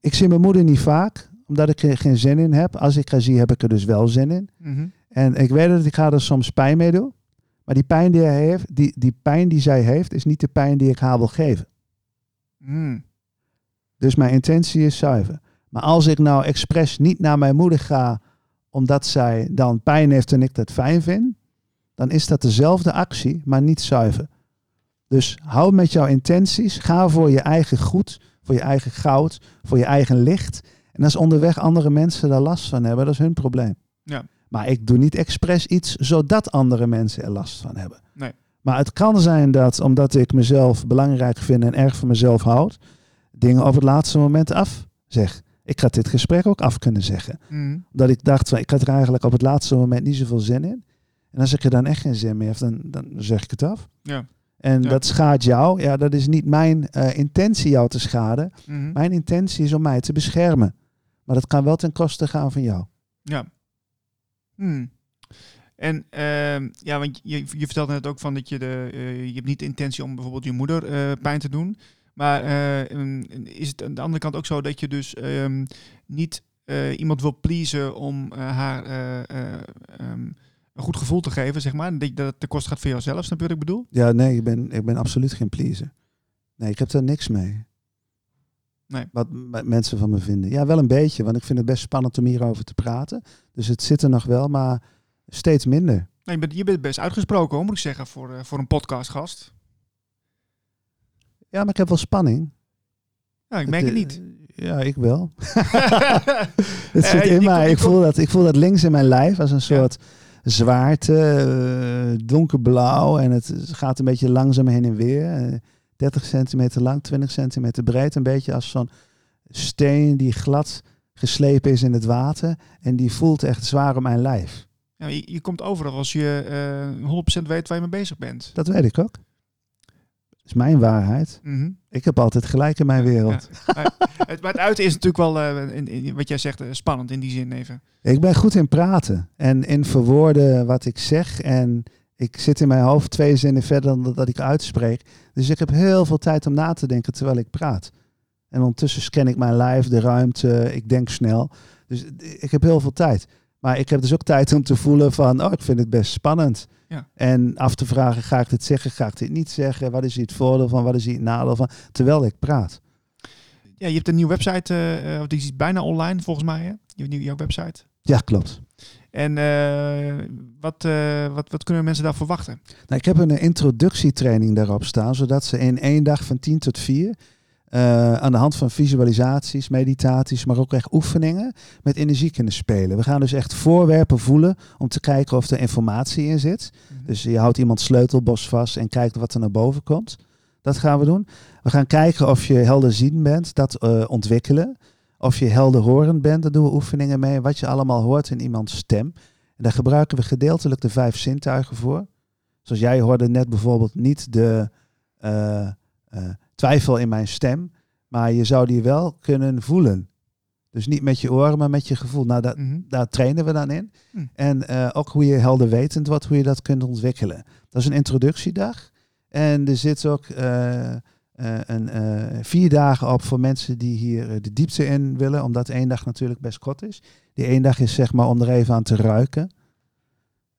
ik zie mijn moeder niet vaak, omdat ik er geen zin in heb. Als ik haar zie, heb ik er dus wel zin in. Mhm. En ik weet dat ik haar er soms pijn mee doe. Maar die pijn die, hij heeft, die, die pijn die zij heeft, is niet de pijn die ik haar wil geven. Mm. Dus mijn intentie is zuiver. Maar als ik nou expres niet naar mijn moeder ga, omdat zij dan pijn heeft en ik dat fijn vind, dan is dat dezelfde actie, maar niet zuiver. Dus hou met jouw intenties, ga voor je eigen goed, voor je eigen goud, voor je eigen licht. En als onderweg andere mensen daar last van hebben, dat is hun probleem. Ja. Maar ik doe niet expres iets zodat andere mensen er last van hebben. Nee. Maar het kan zijn dat, omdat ik mezelf belangrijk vind en erg van mezelf houd, dingen op het laatste moment af zeg. Ik had dit gesprek ook af kunnen zeggen. Mm. Dat ik dacht, van, ik had er eigenlijk op het laatste moment niet zoveel zin in. En als ik er dan echt geen zin meer heb, dan, dan zeg ik het af. Ja. En Ja. dat schaadt jou. Ja, dat is niet mijn eh, intentie jou te schaden. Mhm. Mijn intentie is om mij te beschermen. Maar dat kan wel ten koste gaan van jou. Ja. Hmm. En ehm, ja, want je, je vertelde net ook van dat je de, eh, je hebt niet de intentie om bijvoorbeeld je moeder eh, pijn te doen. Maar eh, mm, is het aan de andere kant ook zo dat je dus ehm, niet iemand wil pleasen om haar ehm, een goed gevoel te geven, zeg maar. Dat, dat het ten koste gaat van jouzelf, snap je wat ik bedoel? Ja, nee, ik ben, ik ben absoluut geen pleaser. Nee, ik heb daar niks mee. Nee. Wat mensen van me vinden. Ja, wel een beetje, want ik vind het best spannend om hierover te praten. Dus het zit er nog wel, maar steeds minder. Nee, je, bent, je bent best uitgesproken, hoor, moet ik zeggen, voor, eh, voor een podcastgast. Ja, maar ik heb wel spanning. Ja, ik merk het eh, niet. Ja, ik wel. Het Eh, zit die in mij. Ik voel, dat, ik voel dat links in mijn lijf als een Ja. soort zwaarte, eh, donkerblauw. En het gaat een beetje langzaam heen en weer. Eh, 30 centimeter lang, 20 centimeter breed. Een beetje als zo'n steen die glad geslepen is in het water. En die voelt echt zwaar op mijn lijf. Ja, je, je komt overal als je eh 100% weet waar je mee bezig bent. Dat weet ik ook. Dat is mijn waarheid. Mhm. Ik heb altijd gelijk in mijn wereld. Ja. Maar het, maar het uiten is natuurlijk wel, eh, in, in- wat jij zegt, eh, spannend in die zin even. Ik ben goed in praten en in verwoorden wat ik zeg. En ik zit in mijn hoofd twee zinnen verder dan dat ik uitspreek. Dus ik heb heel veel tijd om na te denken terwijl ik praat. En ondertussen scan ik mijn lijf, de ruimte, ik denk snel. Dus ik heb heel veel tijd. Maar ik heb dus ook tijd om te voelen van, oh, ik vind het best spannend. Ja. En af te vragen, ga ik dit zeggen, ga ik dit niet zeggen? Wat is hier het voordeel van, wat is hier het nadeel van? Terwijl ik praat. Ja, je hebt een nieuwe website, eh, die is bijna online volgens mij, hè? Je hebt nieuw- jouw website. Ja, klopt. En eh, wat, eh, wat, wat kunnen mensen daar verwachten? Nou, ik heb een introductietraining daarop staan, zodat ze in één dag van 10 tot 4 eh, aan de hand van visualisaties, meditaties, maar ook echt oefeningen met energie kunnen spelen. We gaan dus echt voorwerpen voelen om te kijken of er informatie in zit. Dus je houdt iemand sleutelbos vast en kijkt wat er naar boven komt. Dat gaan we doen. We gaan kijken of je helder zien bent, dat ontwikkelen. Of je helder horend bent, daar doen we oefeningen mee. Wat je allemaal hoort in iemands stem. En daar gebruiken we gedeeltelijk de vijf zintuigen voor. Zoals jij hoorde net bijvoorbeeld niet de eh, eh, twijfel in mijn stem, maar je zou die wel kunnen voelen. Dus niet met je oren, maar met je gevoel. Nou, dat, Mhm. daar trainen we dan in. Hm. En eh, ook hoe je helderwetend wordt, hoe je dat kunt ontwikkelen. Dat is een introductiedag. En er zit ook een, eh, vier dagen op voor mensen die hier eh, de diepte in willen. Omdat één dag natuurlijk best kort is. Die één dag is zeg maar om er even aan te ruiken.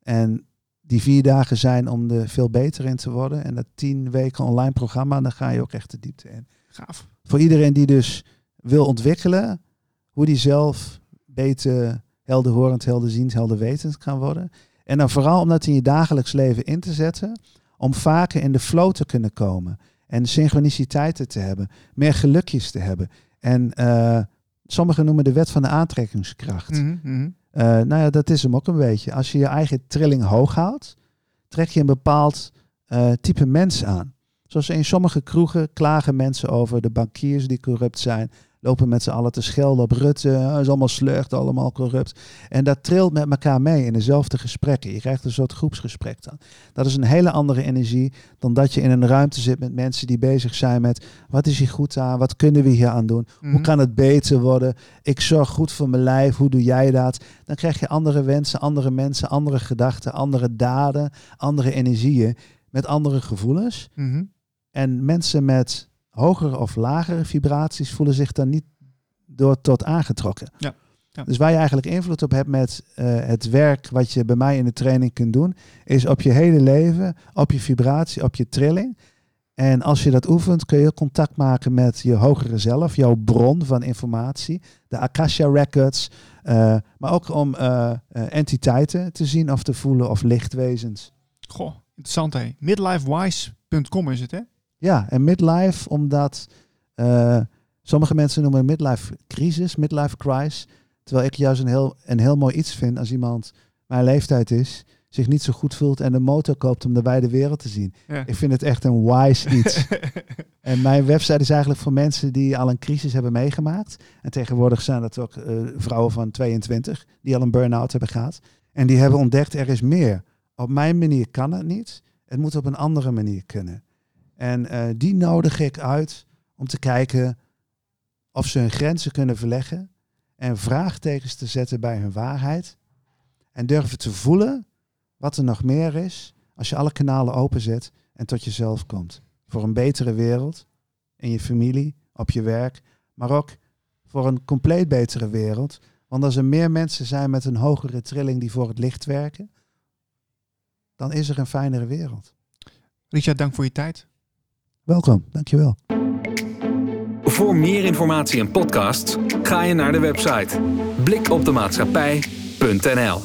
En die vier dagen zijn om er veel beter in te worden. En dat tien weken online programma, dan ga je ook echt de diepte in. Gaaf. Voor iedereen die dus wil ontwikkelen, hoe die zelf beter helderhorend, helderziend, helderwetend kan worden. En dan vooral om dat in je dagelijks leven in te zetten, om vaker in de flow te kunnen komen. En synchroniciteiten te hebben, meer gelukjes te hebben. En eh, sommigen noemen de wet van de aantrekkingskracht. Mhm, mhm. Eh, nou ja, dat is hem ook een beetje. Als je je eigen trilling hoog houdt, trek je een bepaald eh, type mens aan. Zoals in sommige kroegen klagen mensen over de bankiers die corrupt zijn. Lopen met z'n allen te schelden op Rutte. "Ah, is allemaal slecht, allemaal corrupt. En dat trilt met elkaar mee in dezelfde gesprekken. Je krijgt een soort groepsgesprek dan. Dat is een hele andere energie dan dat je in een ruimte zit met mensen die bezig zijn met... wat is hier goed aan? Wat kunnen we hier aan doen? Hoe Mhm. kan het beter worden? Ik zorg goed voor mijn lijf. Hoe doe jij dat? Dan krijg je andere wensen, andere mensen, andere gedachten, andere daden, andere energieën met andere gevoelens. Mhm. En mensen met hogere of lagere vibraties voelen zich dan niet door tot aangetrokken. Ja, ja. Dus waar je eigenlijk invloed op hebt met eh, het werk wat je bij mij in de training kunt doen, is op je hele leven, op je vibratie, op je trilling. En als je dat oefent, kun je contact maken met je hogere zelf, jouw bron van informatie, de Akasha Records, eh, maar ook om eh, entiteiten te zien of te voelen of lichtwezens. Goh, interessant hé. Midlifewise.com is het hè? Ja, en midlife, omdat eh, sommige mensen noemen midlife crisis, midlife crisis. Terwijl ik juist een heel, een heel mooi iets vind als iemand mijn leeftijd is, zich niet zo goed voelt en een motor koopt om de wijde wereld te zien. Ja. Ik vind het echt een wise iets. en mijn website is eigenlijk voor mensen die al een crisis hebben meegemaakt. En tegenwoordig zijn dat ook eh, vrouwen van 22 die al een burn-out hebben gehad. En die hebben ontdekt, er is meer. Op mijn manier kan het niet. Het moet op een andere manier kunnen. En eh, die nodig ik uit om te kijken of ze hun grenzen kunnen verleggen. En vraagtekens te zetten bij hun waarheid. En durven te voelen wat er nog meer is als je alle kanalen openzet en tot jezelf komt. Voor een betere wereld, in je familie, op je werk, maar ook voor een compleet betere wereld. Want als er meer mensen zijn met een hogere trilling die voor het licht werken, dan is er een fijnere wereld. Richard, dank voor je tijd. Welkom, dankjewel. Voor meer informatie en podcasts ga je naar de website blikopdemaatschappij.nl